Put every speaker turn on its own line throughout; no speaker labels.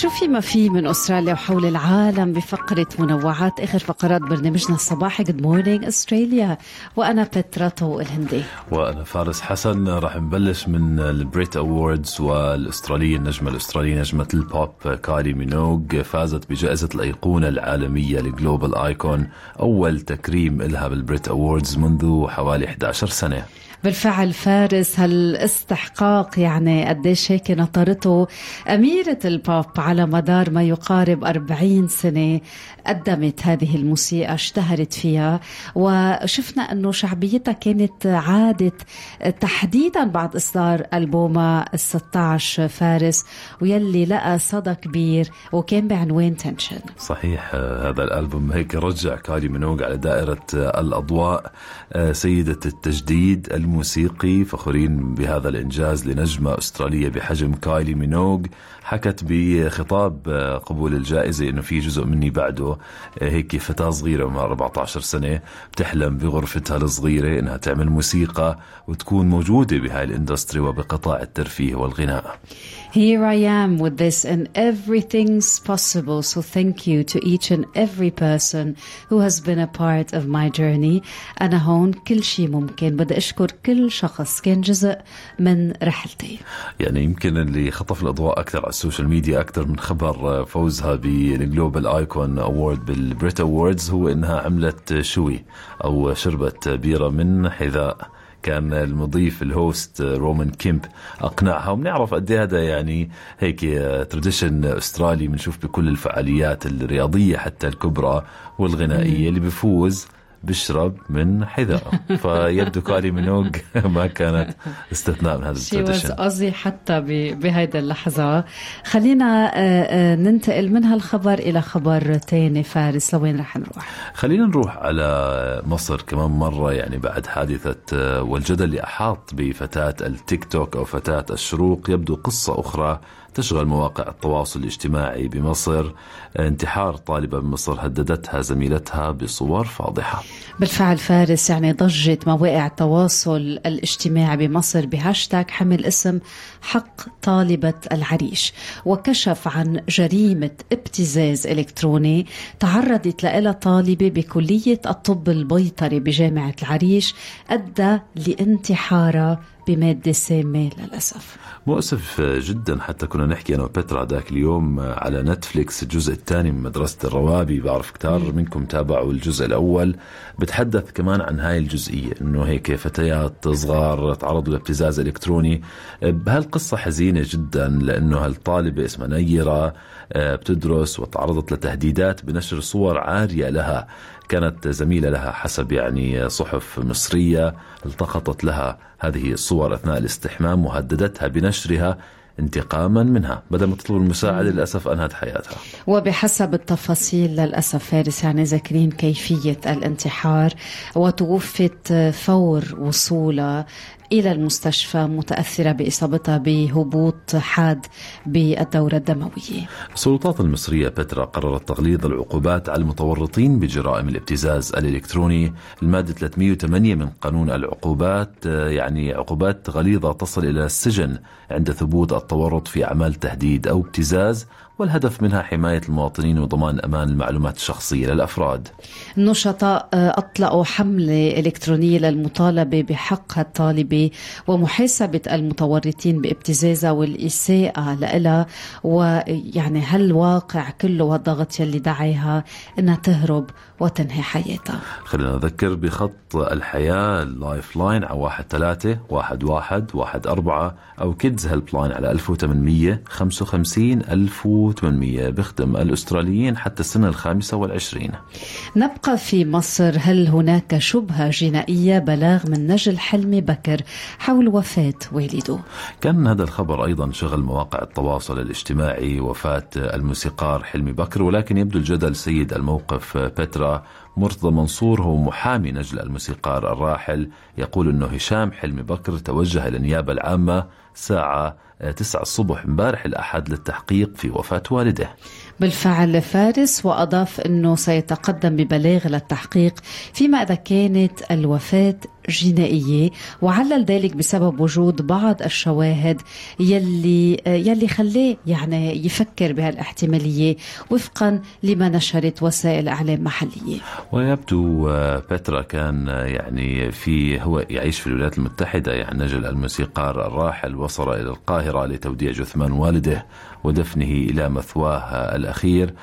شو في وما في من أستراليا وحول العالم بفقرة منوعات آخر فقرات برنامجنا الصباحي Good Morning Australia وأنا بترا التلهوني.
وأنا فارس حسن. راح نبلش من ال Brit Awards والأسترالية النجمة الأسترالية نجمة البوب كايلي مينوغ فازت بجائزة الأيقونة العالمية ال Global Icon أول تكريم لها بال Brit Awards منذ حوالي 11 سنة.
بالفعل فارس هالاستحقاق يعني قديش هيك نطرته أميرة البوب على مدار ما يقارب 40 سنة قدمت هذه الموسيقى اشتهرت فيها. وشفنا أنه شعبيتها كانت عادت تحديدا بعد إصدار ألبومها ال 16 فارس ويلي لقى صدى كبير وكان بعنوان Tension.
صحيح هذا الألبوم هيك رجع كايلي مينوغ على دائرة الأضواء سيدة التجديد الموسيقي فخورين بهذا الإنجاز لنجمة أسترالية بحجم كايلي مينوغ. حكت بخطاب قبول الجائزة إنه في جزء مني بعده هيك فتاة صغيرة عمرها 14 سنة بتحلم بغرفتها الصغيرة إنها تعمل موسيقى وتكون موجودة بهاي الإندستري وبقطاع الترفيه والغناء.
Here I am with this, and everything's possible. So, thank you to each and every person who has been a part of my journey. أنا هون كل شيء ممكن بدي أشكر كل شخص كان جزء من رحلتي.
يعني يمكن اللي خطف الأضواء أكثر على السوشيال ميديا أكثر من خبر فوزها بال Global Icon Award بال Brit Awards هو إنها عملت شوي أو شربت بيرة من حذاء كان المضيف ال host رومان كيمب أقنعها. وبنعرف قد هذا يعني هيك tradition أسترالي بنشوف بكل الفعاليات الرياضية حتى الكبرى والغنائية اللي بيفوز بشرب من حذاء فيبدو كايلي مينوغ ما كانت استثناء من هذا ال tradition.
قصدي حتى بهيدا اللحظة. خلينا ننتقل من هالخبر إلى خبر تاني. فارس لوين رح نروح؟
خلينا نروح على مصر كمان مرة يعني بعد حادثة والجدل اللي أحاط بفتاة التيك توك أو فتاة الشروق. يبدو قصة أخرى تشغل مواقع التواصل الاجتماعي بمصر. انتحار طالبة بمصر هددتها زميلتها بصور فاضحة.
بالفعل فارس يعني ضجت مواقع التواصل الاجتماعي بمصر بهاشتاج حمل اسم حق طالبة العريش وكشف عن جريمة ابتزاز إلكتروني تعرضت لها طالبة بكلية الطب البيطري بجامعة العريش أدى لانتحارها بمادة سامة للأسف.
مؤسف جدا حتى كنا نحكي أنا وبترا ذاك اليوم على نتفليكس الجزء الثاني من مدرسة الروابي. بعرف كتار منكم تابعوا الجزء الأول. بتحدث كمان عن هاي الجزئية إنه هيك فتيات صغار تعرضوا لابتزاز إلكتروني. بهالقصة حزينة جدا لأنه هالطالبة اسمها نيرة بتدرس وتعرضت لتهديدات بنشر صور عارية لها. كانت زميلة لها حسب يعني صحف مصرية التقطت لها هذه الصور أثناء الاستحمام وهددتها بنشرها انتقاما منها بدل ما تطلب المساعدة للأسف أنهت حياتها.
وبحسب التفاصيل للأسف فارس يعني ذاكرين كيفية الانتحار وتوفت فور وصولها إلى المستشفى متأثرة بإصابتها بهبوط حاد بالدورة الدموية.
السلطات المصرية بترا قررت تغليظ العقوبات على المتورطين بجرائم الابتزاز الإلكتروني المادة 308 من قانون العقوبات يعني عقوبات غليظة تصل إلى السجن عند ثبوت التورط في أعمال تهديد أو ابتزاز والهدف منها حماية المواطنين وضمان أمان المعلومات الشخصية للأفراد.
النشطاء أطلقوا حملة إلكترونية للمطالبة بحق الطالبة ومحاسبة المتورطين بابتزازها والإساءة لها ويعني هالواقع كله والضغط يلي دعيها أنها تهرب وتنهي حياتها؟
خلينا نذكر بخط الحياة ال Lifeline على واحد ثلاثة واحد واحد واحد أربعة أو Kids Helpline على 1800 55 1800 بيخدم الأستراليين حتى السنة الخامسة والعشرين.
نبقى في مصر. هل هناك شبهة جنائية بلاغ من نجل حلمي بكر حول وفاة والده؟
كان هذا الخبر أيضا شغل مواقع التواصل الاجتماعي وفاة الموسيقار حلمي بكر ولكن يبدو الجدل سيد الموقف بترا مرتضى منصور هو محامي نجل الموسيقار الراحل. يقول أنه هشام حلمي بكر توجه إلى النيابة العامة ساعة 9 الصبح امبارح الأحد للتحقيق في وفاة والده.
بالفعل فارس وأضاف أنه سيتقدم ببلاغ للتحقيق فيما إذا كانت الوفاة جنائية وعلل ذلك بسبب وجود بعض الشواهد يلي يلي خلاه يعني يفكر بهالاحتمالية وفقا لما نشرت وسائل إعلام محلية.
ويبدو بترا كان يعني في هو يعيش في الولايات المتحدة يعني نجل الموسيقار الراحل وصل إلى القاهرة لتوديع جثمان والده ودفنه إلى مثواه الأخير.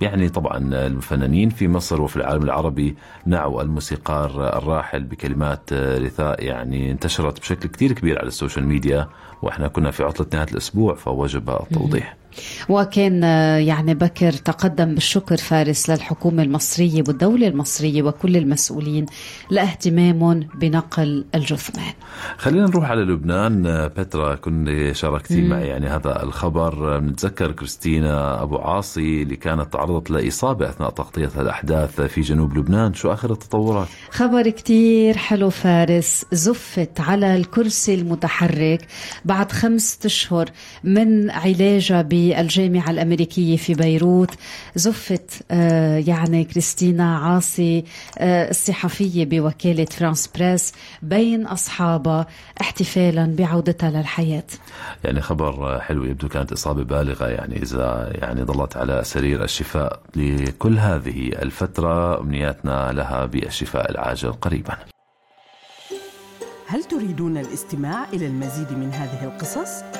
يعني طبعا الفنانين في مصر وفي العالم العربي نعوا الموسيقار الراحل بكلمات رثاء يعني انتشرت بشكل كثير كبير على السوشيال ميديا وإحنا كنا في عطلة نهاية الأسبوع فوجب التوضيح.
وكان يعني بكر تقدم بالشكر فارس للحكومة المصرية والدولة المصرية وكل المسؤولين لاهتمامهم بنقل الجثمان.
خلينا نروح على لبنان. بترا كنت شاركتي معي يعني هذا الخبر. نتذكر كريستينا أبو عاصي اللي كانت تعرضت لإصابة أثناء تغطية الأحداث في جنوب لبنان. شو آخر التطورات؟
خبر كتير حلو فارس. زفت على الكرسي المتحرك بعد خمسة أشهر من علاجها بالجامعة الأمريكية في بيروت. زفت آه، يعني كريستينا عاصي آه، الصحفية بوكالة فرانس بريس بين أصحابها احتفالا بعودتها للحياة.
يعني خبر حلو يبدو كانت إصابة بالغة يعني إذا يعني ظلت على سرير الشفاء لكل هذه الفترة أمنياتنا لها بالشفاء العاجل قريبا.
هل تريدون الاستماع إلى المزيد من هذه القصص؟